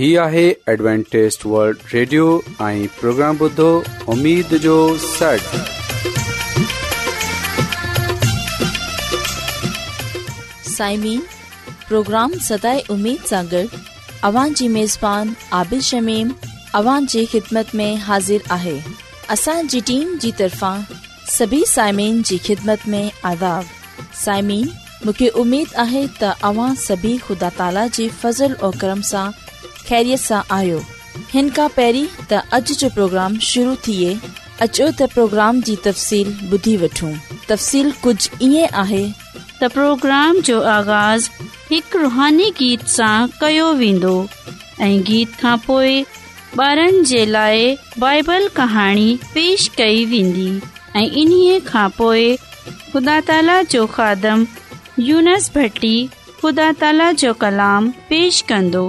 هي آهي ॲಡ್وانٽيست world radio ۽ programme بدو اميد جو سٽ سائمين پروگرام سداي اميد سان گڏ اوان جي ميزبان عادل شميم اوان جي خدمت ۾ حاضر آهي اسان جي ٽيم جي طرفان سڀي سائمين جي خدمت ۾ عذاب سائمين مون کي اميد آهي ته اوان سڀي خدا تالا جي فضل او کرم سان اج جو پروگرام شروع पहिरीं त अॼु जो प्रोग्राम शुरू थिए अचो त प्रोग्राम जी तफ़सील ॿुधी वठूं तफ़सील कुझु ईअं आहे त प्रोग्राम जो कयो वेंदो ऐं गीत खां पोइ ॿारनि जे लाइ पेश कई वेंदी ऐं ख़ुदा ताला जो खादम यूनस भट्टी ख़ुदा ताला जो कलाम पेश कंदो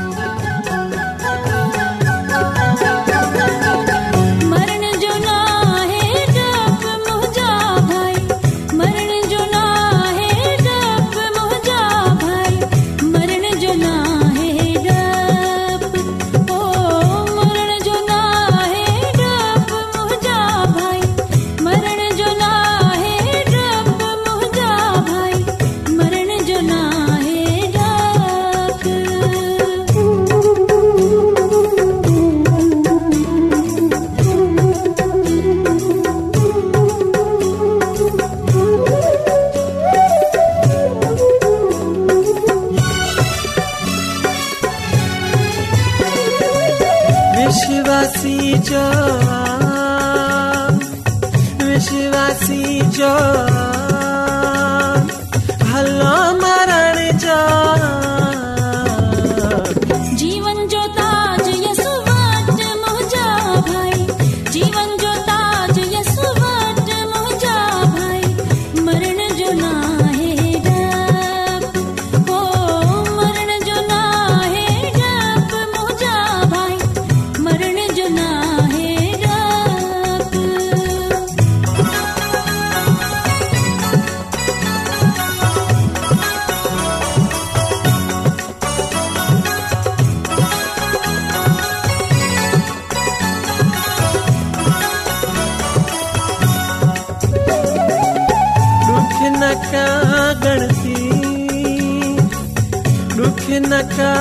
शिवा शिवाल गणी ॾुख न का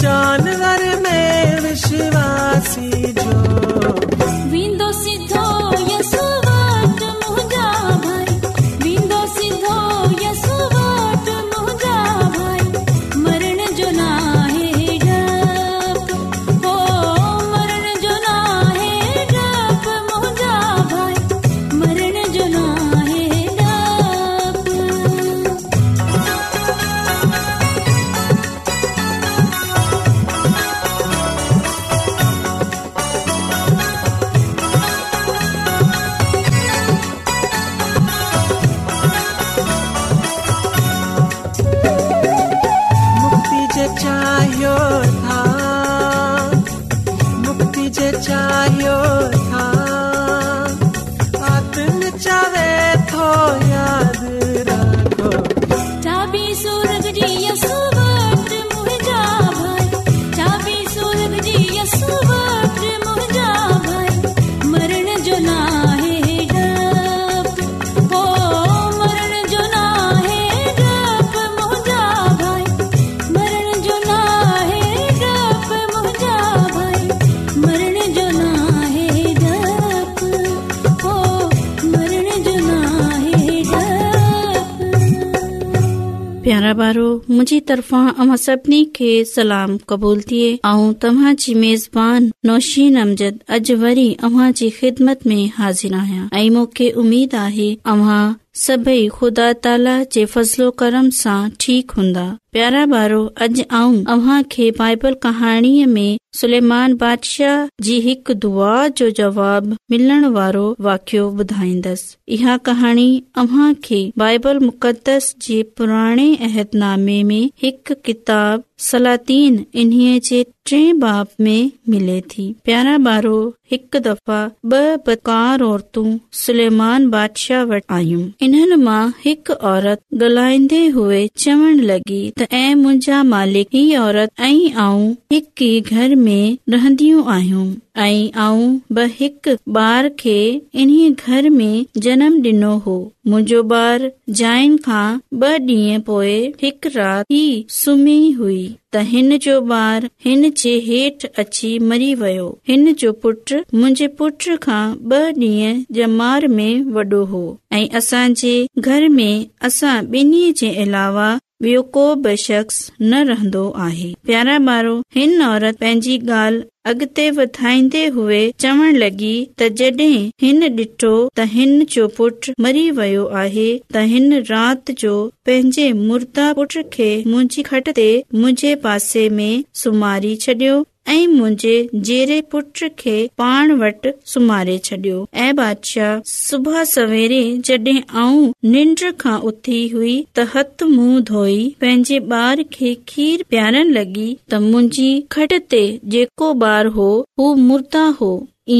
जानवर में विशिवा वारो मुंहिंजी तरफ़ां अव्हां सभिनी खे सलाम क़बूल थिए ऐं तव्हां जी मेज़बानी नौशीन नमज़द अॼु वरी अव्हां जी ख़िदमत में हाज़िर आहियां ऐं मूंखे उमीद आहे अव्हां خدا ख़ुदा ताला जे و کرم सां ठीक हूंदा प्यारा ॿारो अॼ आऊं अव्हां खे बाइबल कहाणीअ में सुलेमान बादशाह जी हिकु दुआ जो जवाब मिलण वारो वाकियो ॿुधाइंदसि इहा कहाणी अव्हां खे बाइबल मुक़दस जे पुराणे ऐतनामे में हिकु किताब सलादीन इन्हीअ जे टे बाब मे मिले थी प्यारा ॿारो हिकु दफ़ा ब॒ बकार औरतूं सुलेमान बादशाह वटि आयूं इन्हनि मां हिकु औरत गलाइन्न्न्दे हुए चवण लॻी ऐ मुंहिंजा मालिक ई औरत ऐं हिकु घर में रहंदियूं आयूं ऐ हिकु ॿार खे घर में जनम डि॒नो हो मुंजो बार जाय बी पोए हिकु राति ई सुम्ही हुई त हिन जो बार हिन जे हेठि अची मरी वियो हिन जो पुट मु पुट खां ब ॾींह मार में वॾो हो ऐ असांजे घर में असां ॿिन्ही जे अलावा ॿियो को बि शख्स न रहंदो आहे प्यारा ॿारो हिन औरत पंहिंजी ॻाल्हि अॻिते वधाईंदे हुए चवणु लॻी त जड॒हिं डि॒ठो त हिन जो पुट मरी वयो आहे त हिन राति जो पंहिंजे मुर्दा पुट खे मुंहिंजी खट ते मुंहिंजे पासे में सुम्हारी छडि॒यो ऐं मुंहिंजे जेरे पुट खे पाण वटि सुम्हारे छॾियो ऐं बादशाह सुबुह सवेरे जॾहिं आऊं निंड खां उथी हुई त हथ मुंहुं धोई पंहिंजे ॿार खे खीर पीआरण लॻी त मुंहिंजी खड ते जेको ॿार हो हू मुर्दा हो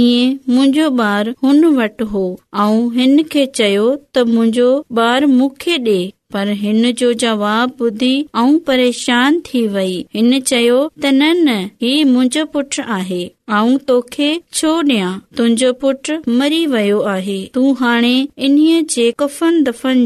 इएं मुंहिंजो ॿार हुन वटि हो ऐं हिन खे चयो त मुंहिंजो ॿार मूंखे ॾे पर हिन जो जवाब ॿुधी ऐं परेशान थी वई हिन चयो त न न ही मुंहिंजो पुट आहे मरी वियो आहे तू हाणे इन्हीअ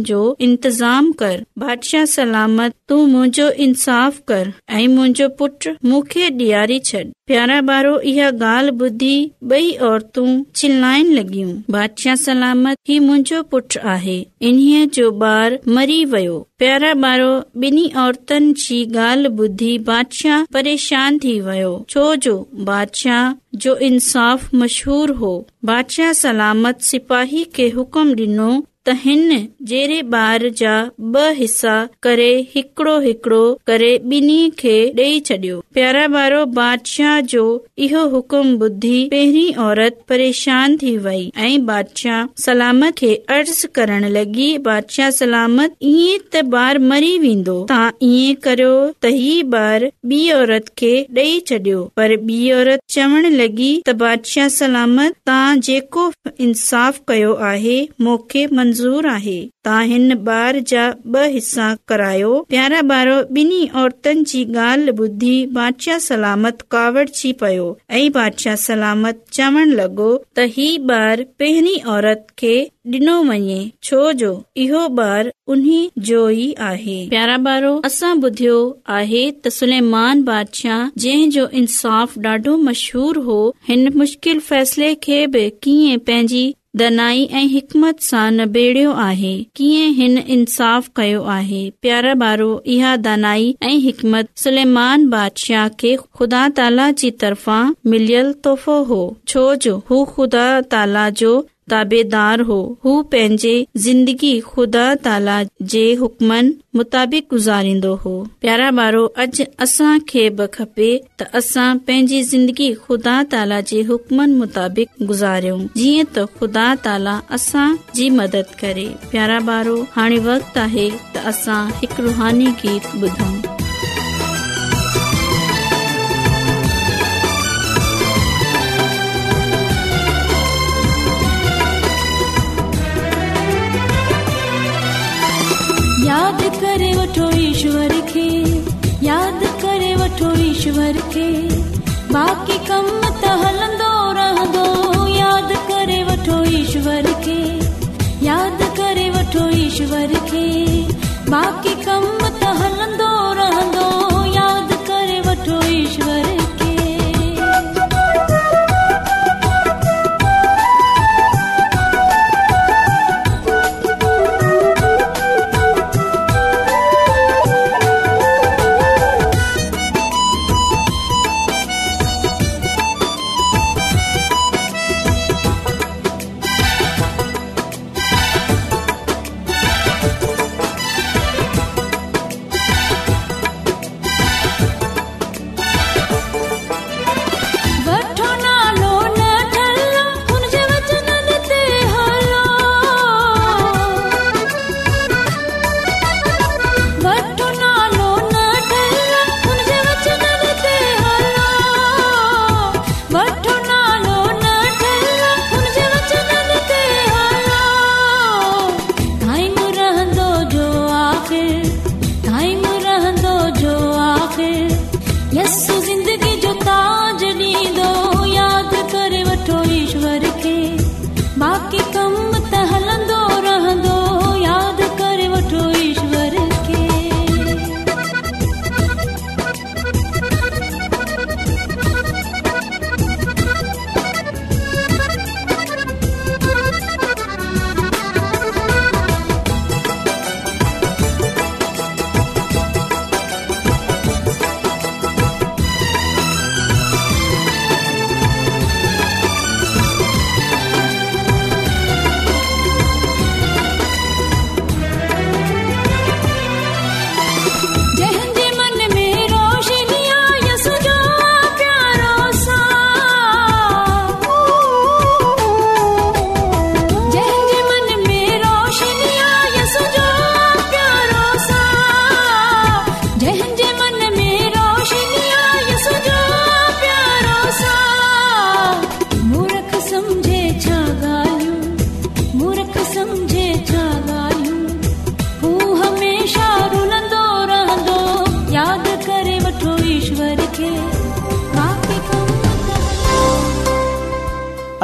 जो इंतज़ाम कर बादशाह सलामत तू मुो इनसाफ़ कर ऐं मुंहिंजो पुट मुखे डि॒यारी छॾ प्यारा बारो इहा ॻाल्हि ॿुधी बई औरतूं चिलायन लॻियूं बादशाह सलामत ही मुंहिंजो पुट आहे इन्हीअ जो बार मरी वयो प्यारा बारो बि औरतनि जी ॻाल्हि ॿुधी बादशाह परेशान थी वियो छोजो बादशाह जो इनसाफ़ मशहूर हो बादशाह सलामत सिपाही खे हुकुम डि॒नो त हिन जहिड़े ॿार जा ब हिसा करे हिकड़ो हिकड़ो करे ॿिन्ही खे ॾेई छॾियो प्यारा ॿारो बादशाह जो इहो हुकुम ॿुधी पहिरीं औरत परेशान थी वई ऐं बादशाह सलामत खे अर्ज़ करण लॻी बादशाह सलामत ईअं त ॿार मरी वेंदो तव्हां ईअं करियो त ही ॿार ॿी औरत खे ॾेई छॾियो पर ॿी औरत चवण लॻी त बादशाह सलामत तव्हां जेको इंसाफ़ कयो आहे मूंखे मन منظور آهي त हिन ॿार जा ब हिसा करायो प्यारा ॿारो बिनी औरतुनि जी ॻाल्हि ॿुधी बादशाह सलामत कावड़ थी पयो अादशाह सलामत चवण लॻो त ही ॿार عورت کي ڏنو डि॒नो वञे छोजो इहो ॿार उन जो ई आहे प्यारा ॿारो असां ॿुधियो आहे त सुलेमान बादशाह जंहिंजो इन्साफ़ ॾाढो मशहूर हो हिन मुश्किल फैसले खे बि कीअं पंहिंजी दानाई हिकमत सां नबेड़ियो आहे कीअं हिन इंसाफ़ कयो आहे प्यारो बारो इहा दानाई ऐं हिकमत सलेमान बादशाह खे ख़ुदा ताला जी तरफ़ा मिलियल तोहफ़ो हो छोजो हू ख़ुदा ताला जो हू पंहिंजे जिंदगी ख़ुदा ताला मुताबु हो प्यारा बारो अॼ असां खे बि खपे त असां पंहिंजी ज़िंदगी खुदा ताला जे हुकमन मुताबिकार जीअं त ख़ुदा ताला असां जी मदद करे प्यारा बारो हाणे वक़्त असां हिकु रुहानी गीत ॿुधाऊ ईश्वर खे यादि करे वठो ईश्वर खे बाक़ी कम त हलंदो रहंदो यादि करे वठो ईश्वर खे यादि करे वठो ईश्वर खे बाक़ी कम त हलंदो रहंदो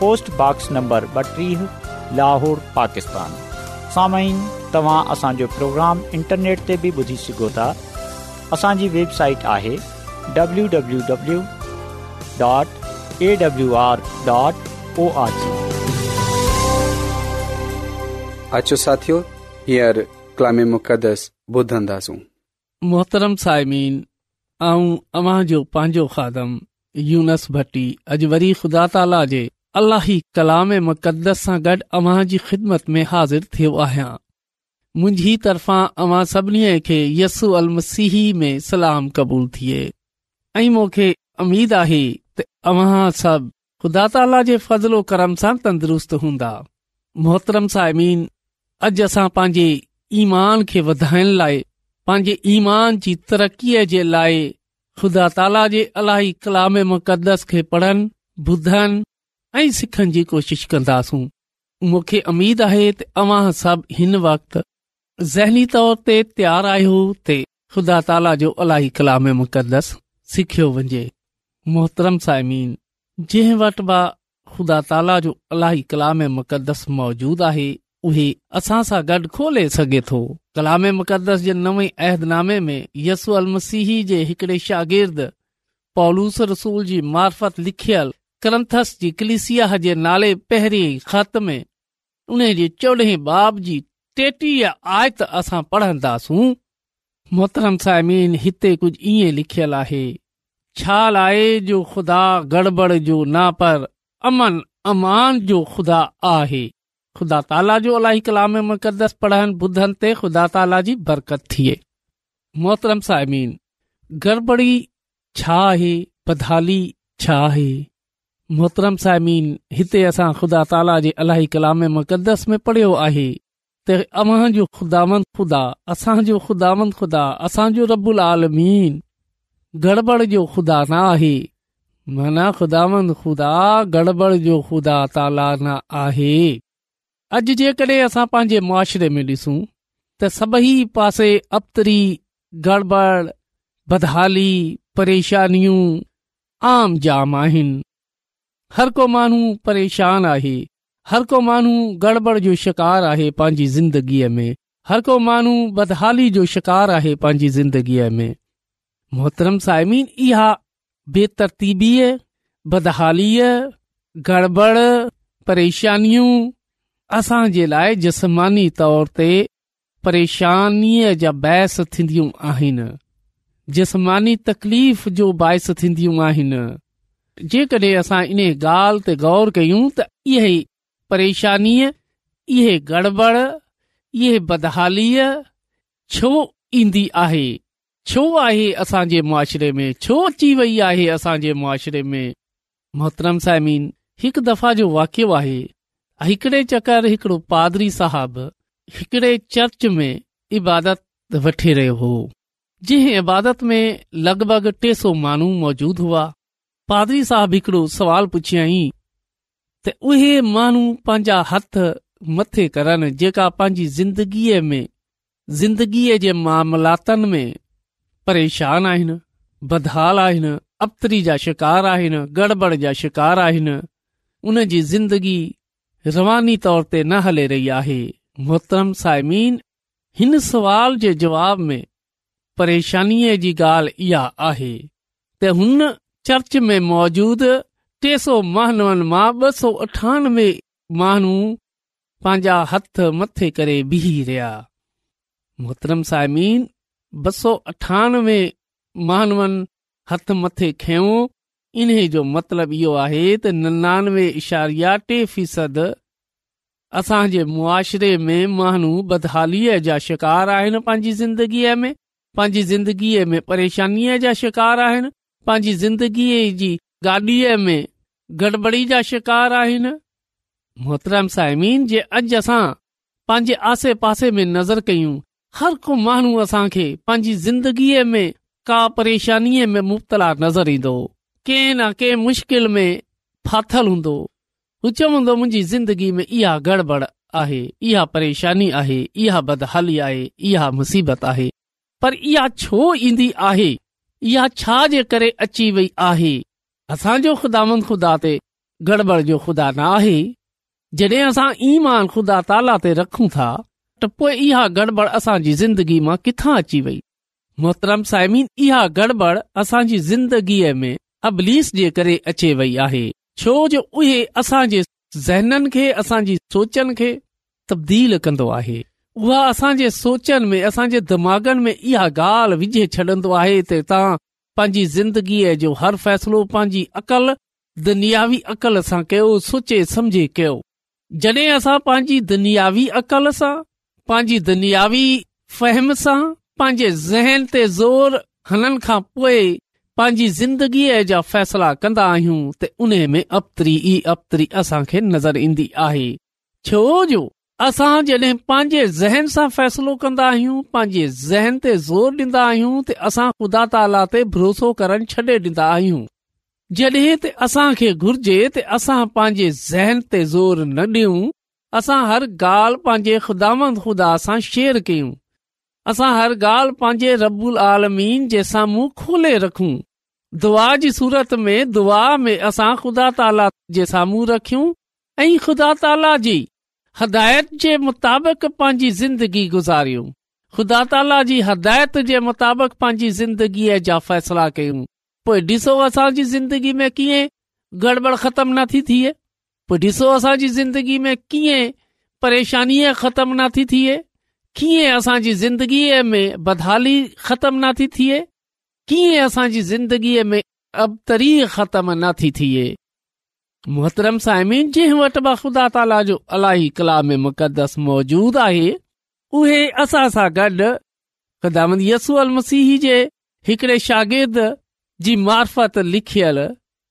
पोस्टॉक्स नंबर ॿटीह लाहौर पाकिस्तान प्रोग्राम इंटरनेट ते असांजी वेबसाइट आहे मोहतरम साइमीन ऐं अलाही कलाम मुक़दस सां गॾु अव्हां जी ख़िदमत में हाज़िर थियो आहियां मुंहिंजी तर्फ़ा अव्हां सभिनी खे अल मसीह में सलाम क़बूल थिए ऐं मूंखे अमीद आहे तव्हां सभु ख़ुदा ताला जे फज़लो करम सां तंदुरुस्त हूंदा मोहतरम साइमीन अॼु असां पंहिंजे ईमान खे वधाइण लाइ पंहिंजे ईमान जी तरक़ीअ जे लाइ ख़ुदा ताला जे अलाही कलाम मुक़दस खे पढ़नि ॿुधनि ऐं सिखण जी कोशिश कंदासूं मूंखे अमीद आहे त अव्हां सभ हिन वक़्ति ज़हनी तौर ते तयार आहियो ते ख़ुदा ताला जो अलाई कलाम मुक़दस सिखियो वञे मोहतरम साइमीन जंहिं वटि बा ख़ुदा ताला जो अलाई कलाम मुक़दस मौजूदु आहे उहे असां सां गॾु खोले सघे थो कलाम मुक़दस जे नवे अहदनामे में यस अल मसीह जे हिकड़े शागिर्द पौलूस रसूल जी मार्फत लिखियल करंथस जी कलिसिया जे नाले पहिरीं खात में उन जे चोॾहं बाब जी टेटीह आयत असां पढ़ंदासूं मोहतरम साहिब हिते कुझु ईअं लिखियलु आहे छा लाए जो ख़ुदा गड़बड़ जो ना पर अमन अमान जो खुदा आहे ख़ुदा ताला जो अलाई कलामे मकदसि पढ़नि ॿुधनि ते ख़ुदा ताला जी बरकत थिए मोहतरम साहिब गड़बड़ी छा आहे बधाली छा आहे मोहतरम समीन हिते असां खुदा ताला जे अलाही मुक़दस में पढ़ियो आहे त अव्हां जो खुदा ख़ुदा असांजो खुदांद खुदा असांजो रबुल आलमीन गड़बड़ जो ख़ुदा न आहे खुदा ख़ुदा गड़बड़ जो खुदा ताला न आहे अॼ जे कडहिं असां पंहिंजे मुआरे में डि॒सूं त सभई पासे अबतरी गड़बड़ बदहाली परेशानियूं आम जाम आहिनि हर को माण्हू परेशान आहे हर को माण्हू गड़बड़ जो शिकार आहे पंहिंजी ज़िंदगीअ में हर को माण्हू बदहाली जो शिकार आहे पंहिंजी ज़िंदगीअ में मोहतरम साइमीन इहा बेतरतीबीअ बदहालीअ गड़बड़ परेशानियूं असां जे लाइ जस्मानी तौर ते परेशानीअ जा बहस थींदियूं आहिनि जिस्मानी तकलीफ़ जो बाहिसु थींदियूं आहिनि जेकॾहिं असां इन ॻाल्हि ते गौर कयूं त इहे परेशानीअ इहे गड़बड़ इहे बदहालीअ छो ईंदी आहे छो आहे असांजे जे मुआशिरे में छो अची वई आहे असांजे जे में मोहतरम साइमीन हिकु दफ़ा जो वाकियो आहे हिकड़े चकर हिकड़ो पादरी साहब हिकड़े चर्च में इबादत वठी रहियो हो जंहिं इबादत में लॻभॻि टे सौ माण्हू मौजूदु हुआ पादरी साहब हिकड़ो सुवालु पुछियईं त उहे माण्हू पंहिंजा हथ मथे करनि जेका पंहिंजी ज़िंदगीअ में ज़िंदगीअ जे मामिलात में परेशान आहिनि बदहाल आहिनि अबतरी जा शिकार आहिनि गड़बड़ जा शिकार आहिनि उन जी ज़िंदगी रवानी तौर ते न हले रही आहे मोहतरम साइमीन हिन सुवाल जे जवाब में परेशानीअ जी ॻाल्हि इहा आहे त हुन चर्च में मौजूद टे सौ महानवनि मां ॿ सौ अठानवे माण्हू पंहिंजा हथ मथे करे बिह रहिया मोहतरम साइमीन ॿ सौ अठानवे महानवनि हथ मथे खयो इन्हे जो मतिलबु इहो आहे त निनानवे इशारिया टे फ़ीसदु असां जे मुआशिरे में माण्हू बदहालीअ जा शिकार आहिनि पंहिंजी ज़िंदगीअ में पंहिंजी ज़िंदगीअ में परेशानीअ जा शिकार आहिनि पंहिंजी ज़िंदगीअ जी गाॾीअ में गड़बड़ी जा शिकार आहिनि मोहतरम साइमीन जे अॼु असां पंहिंजे आसे पासे में नज़र कयूं हर को माण्हू असां खे पंहिंजी ज़िंदगीअ में का परेशानीअ में मुबतला नज़र ईंदो कंहिं न कंहिं मुश्किल में फाथल हूंदो हू चवंदो मुंहिंजी ज़िंदगीअ में इहा गड़बड़ आहे इहा परेशानी आहे इहा बदहाली आहे इहा मुसीबत आहे पर इहा छो ईंदी आहे इहा छा जे करे अची वई आहे असांजो खुदा ख़ुदा ते गड़बड़ जो ख़ुदा न आहे जड॒हिं असां ईमान ख़ुदा ताला ते रखूं था त पोइ इहा गड़बड़ असांजी ज़िंदगी मां किथां अची वई मोहतरम साइमीन इहा गड़बड़ असांजी ज़िंदगीअ में अबलीस जे करे अचे वई आहे छो जो उहे असां जे ज़हननि खे असांजी सोचनि खे तब्दील कंदो आहे उहा असां जे सोचन में असांजे दिमाग़नि में इहा ॻाल्हि विझे छॾंदो आहे त तव्हां पंहिंजी ज़िंदगीअ जो हर फ़ैसिलो पंहिंजी अकल दुनियावी अकल सां कयो सोचे समझे कयो जॾहिं असां पंहिंजी दुनियावी अक़ल सां पंहिंजी दुनियावी फ़हम सां पंहिंजे ज़हन ते ज़ोर हलन खां पोइ पंहिंजी ज़िंदगीअ जा फैसला कंदा आहियूं त उन में अबतरी ई अपतरी असांखे नज़र ईंदी आहे छो जो असां जॾहिं पंहिंजे ज़हन सां फ़ैसिलो कन्दा आहियूं पंहिंजे ज़हन ते ज़ोर डींदा आहियूं त असां ख़ुदा ताला ते भरोसो करण छडे॒ डींदा आहियूं जड॒हिं त असांखे घुर्जे त असां पंहिंजे ज़हन ते ज़ोर न डि॒यूं असां हर ॻाल्हि पंहिंजे ख़ुदा ख़ुदा सां शेयर कयूं असां हर ॻाल्हि पंहिंजे रबुल आलमीन जे साम्हूं खोले रखूं दुआ जी सूरत में दुआ में असां ख़ुदा ताला जे साम्हूं रखियूं ऐं ख़ुदा ताला जी हदायत जे मुताबक़ पंहिंजी ज़िंदगी गुज़ारियूं ख़ुदा ताला जी हदायत जे मुताबक़ पंहिंजी ज़िंदगीअ जा फ़ैसिला कयूं पोइ ॾिसो असांजी ज़िंदगी में कीअं गड़बड़ ख़तमु नथी थिए पोइ ॾिसो असांजी ज़िंदगी में कीअं परेशानी ख़तमु नथी थिए कीअं असांजी ज़िंदगीअ में बदहाली ख़तमु नथी थिए कीअं असांजी ज़िंदगीअ में अबतरी ख़तमु नथी थिए मोहतरम साइमिन जंहिं वटि خدا ख़ुदा ताला जो अलाही कलाम मुक़दस मौजूदु आहे उहे असां सां गॾु यसू अल मसीह जे हिकड़े शागिर्द जी मार्फत लिखियल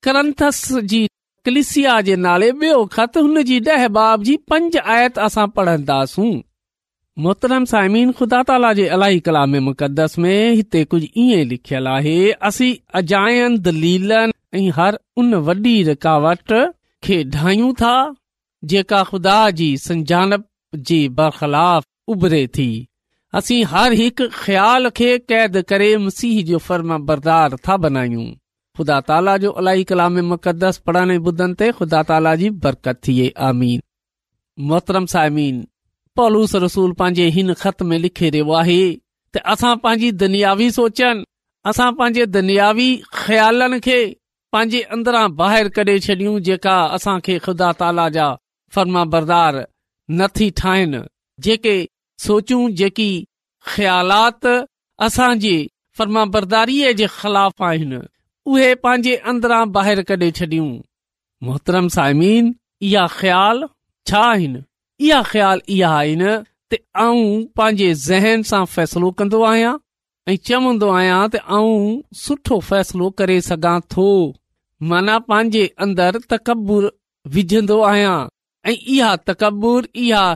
क्रंथस जी कलिसिया जे नाले ॿियो ख़त हुन जी डहबाब जी पंज आयत असां पढ़ंदासूं मोहतरम साइमिन ख़ुदा ताला जे अलाई कलाम मुक़दस में हिते कुझु ईअं लिखियलु आहे असीं अजायन द ऐं हर उन वॾी रुकावट खे ढाहियूं था जेका ख़ुदा जी बरख़िलाफ़ उभरे थी असीं हर हिकु ख़्याल खे कैद करे मसीह जो फर्मा बरदार था बनायूं ख़ुदा ताला जो अलाई कलाम मुक़दस पढ़ण ॿुधनि ते खुदा ताला जी बरकत थिए आमीन मोहतरम समीन पलूस रसूल पंहिंजे हिन ख़त में लिखे रहियो आहे त असां पंहिंजी दुनियावी सोचनि असां पंहिंजे दुनियावी ख़्यालनि खे पंहिंजे अंदरां باہر कडे॒ छडि॒यूं जेका असां खे खुदा ताला जा फर्मा बरदार नथी ठाहिनि जेके सोचू जेकी ख़्यालात असां फर्मा बरदारीअ जे ख़िलाफ़ आहिनि उहे पंहिंजे अंदरां ॿाहिरि कढे छडि॒यूं मोहतरम साइमीन इहा ख़्याल छा आहिनि इहा ख़्यालु इहा आहिनि त आऊं पंहिंजे ज़हन सां फ़ैसलो कन्दो आहियां ऐं चवन्दो आहियां त आऊं सुठो फ़ैसिलो करे सघां थो माना पंहिंजे अंदरि तकब्बु विझंदो आहियां ऐं इहा तकबुर इहा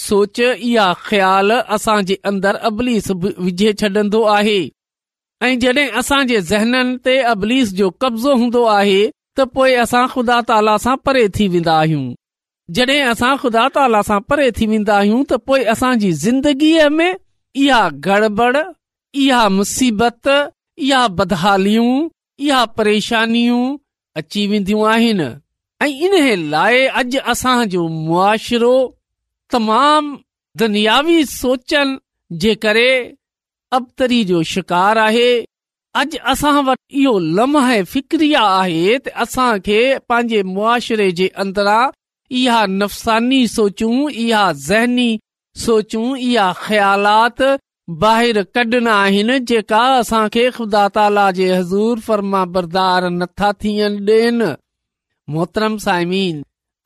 सोच इहा ख़्याल असांजे जे अंदरि अबलीस विझे छॾंदो आहे ऐं जॾहिं असांजे ज़हननि ते अबलीस जो कब्ज़ो हूंदो आहे त पोइ असां खुदा ताला सां परे थी वेंदा आहियूं जॾहिं असां खुदा ताला सां परे थी वेंदा आहियूं त पोइ असांजी ज़िंदगीअ में इहा गड़बड़ इहा मुसीबत इहा बदहालियूं इहा परेशानियूं अची वेंदियूं आहिनि ऐं इन लाइ अॼु असांजो मुआशिरो तमामु दुनियावी सोचनि जे करे अबतरी जो शिकार आहे अॼु असां वटि इहो लम्ह फ़िक्रिया आहे त असां खे पंहिंजे मुआशिरे जे अंदरां इहा नफ़सानी सोचूं इहा ज़हनी सोचूं इहा ख़्यालात बाहिर कॾिना आहिनि जेका असांखे ख़ुदा ताला जे हज़ूर फर्मा बरदार नथा थियनि ॾेन मोहतरम साइमीन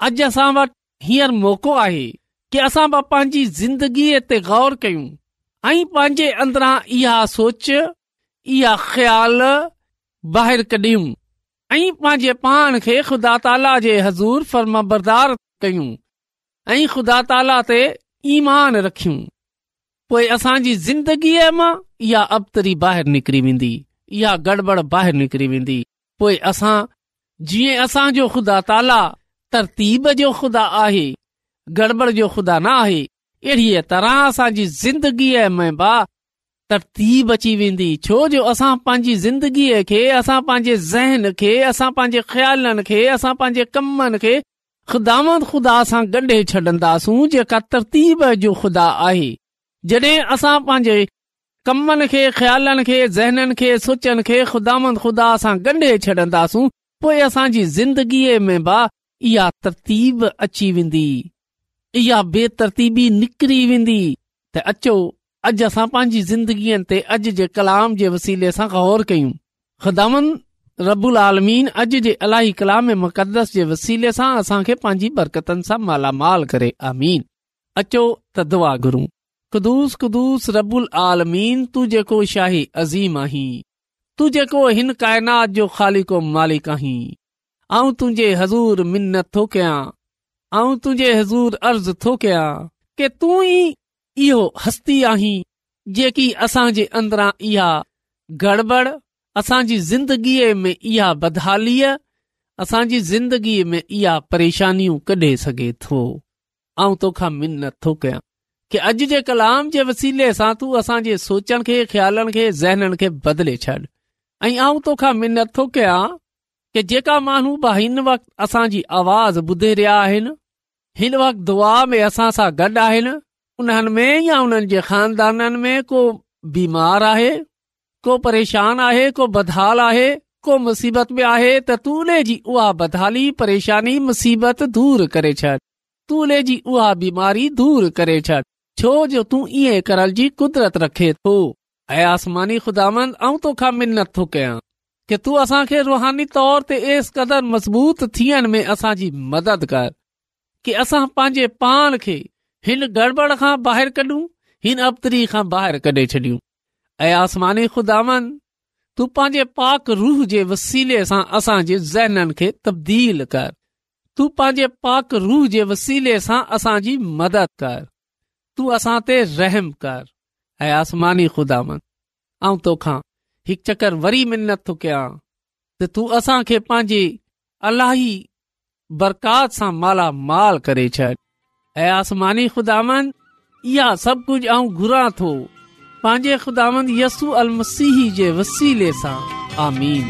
अॼु असां वटि हींअर मौको आहे कि असां बि पंहिंजी ज़िंदगीअ ते गौर कयूं ऐं पंहिंजे अंदरां इहा सोच इहा ख़्याल ॿाहिरि कढियूं ऐं पंहिंजे पाण खे ख़ुदा ताला जे हज़ूर फर्मा बरदार कयूं ऐं ख़ुदा ताला ते ईमान रखियूं पोइ असांजी ज़िंदगीअ मां इहा अबतरी ॿाहिरि निकिरी वेंदी इहा गड़बड़ ॿाहिरि निकिरी वेंदी पोइ असां जीअं असांजो खुदा ताला तरतीब जो ख़ुदा आहे गड़बड़ जो ख़ुदा न आहे अहिड़ीअ तरह असांजी ज़िंदगीअ में बि तरतीब अची वेंदी छो जो असां पंहिंजी ज़िंदगीअ खे असां पंहिंजे ज़हन खे असां पंहिंजे ख़्यालनि खे असां पंहिंजे कमनि खे ख़ुदाद ख़ुदा सां गडे॒ छॾंदासूं जेका तरतीब जो ख़ुदा आहे जॾहिं असां पंहिंजे कमनि खे ख़्यालनि खे ज़हननि खे सोचनि खे ख़ुदांद ख़ुदा सां ॻंढे छॾंदासूं पोइ असांजी ज़िंदगीअ में बि इहा तरतीब अची वेंदी इहा बेतरतीबी निकिरी वेंदी त अचो अॼु असां पंहिंजी ज़िंदगीअ ते अॼु जे कलाम जे वसीले सां ग़ौर कयूं ख़ुदांद रबुल आलमीन अॼु जे अलाई कलाम ऐं मुक़दस जे वसीले सां असां खे पंहिंजी बरकतनि सां मालामाल करे आमीन अचो त दुआ घुरूं ख़ुदुस कदुूस रबुल आलमीन तू जेको शाही अज़ीम आहीं तू जेको हिन काइनात जो खाली मालिक आहीं ऐं तुंहिंजे हज़ूर मिनत थो कयां ऐं तुंहिंजे हज़ूर अर्ज़ु थो कयां के तूं ई इहो हस्ती आहीं जेकी असां जे अंदरां इहा गड़बड़ असांजी ज़िंदगीअ में इहा बदहालीअ असांजी ज़िंदगीअ में इहा परेशानियूं कढे सघे थो ऐं तोखा मिनत थो कयां के अॼु जे कलाम जे वसीले सां तू असां जे सोचन खे ख़्यालनि खे ज़हननि खे बदले छॾ ऐं आऊं तोखां मिनत थो कयां कि जेका माण्हू हिन वक़्तु असांजी आवाज़ ॿुधे रहिया आहिनि हिन वक़्तु दुआ में असां सां गॾु आहिनि उन्हनि में या उन्हनि जे खानदाननि में को बीमार आहे को परेशान आहे को बदहाल आहे को मुसीबत में आहे त तू उन जी उहा बदहाली परेशानी मुसीबत दूर करे छॾ तूं उने जी उहा बीमारी दूर करे छॾ छो जो तूं इएं करल जी कुदरत रखे थो अयासमानी खुदा थो कयां कि तूं असांखे रुहानी तौर ते एस क़दुरु मज़बूत थियण में मदद कर कि असां पंहिंजे पाण खे हिन गड़बड़ खां ॿाहिरि कढूं हिन अबतरी खां ॿाहिरि कॾहिं छॾियूं अयासमानी खुदा तू पंहिंजे पाक रूह जे वसीले सां असांजे तब्दील कर तू पंहिंजे पाक रूह जे वसीले सां असांजी मदद कर तू असां ते रहम कर ऐं आसमानी ख़ुदा मन ऐं तोखा हिकु वरी मिनत थो कयां त तूं असांखे पंहिंजे अलाही बरकात सां मालामाल करे आसमानी ख़ुदान इहा सभु कुझु आऊं घुरां थो पंहिंजे ख़ुदान यसू अल मसीह जे वसीले आमीन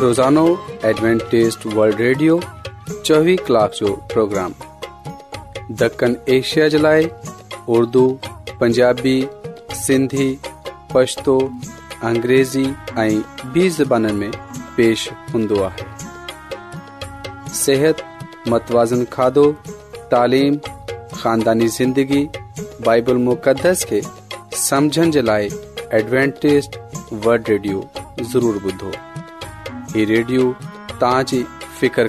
रोज़ानो एडवेंटेज वल्ड रेडियो चोवी कलाक जो प्रोग्राम दखण एशिया जे लाइ उर्दू पंजाबी सिंधी पछतो अंग्रेज़ी ऐं बि में पेश हूंदो आहे متوازن मतवाज़न खाधो तालीम ख़ानदानी ज़िंदगी बाइबल मुक़दस खे समुझण जे लाइ एडवेंटेस वर्ड रेडियो ज़रूरु ॿुधो ही रेडियो तव्हांजी फिकिर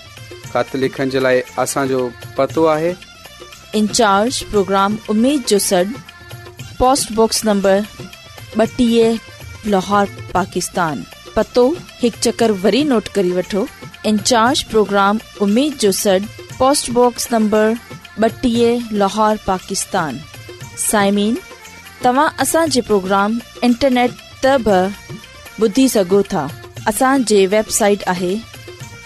ॿुधी सघो था वेबसाइट आहे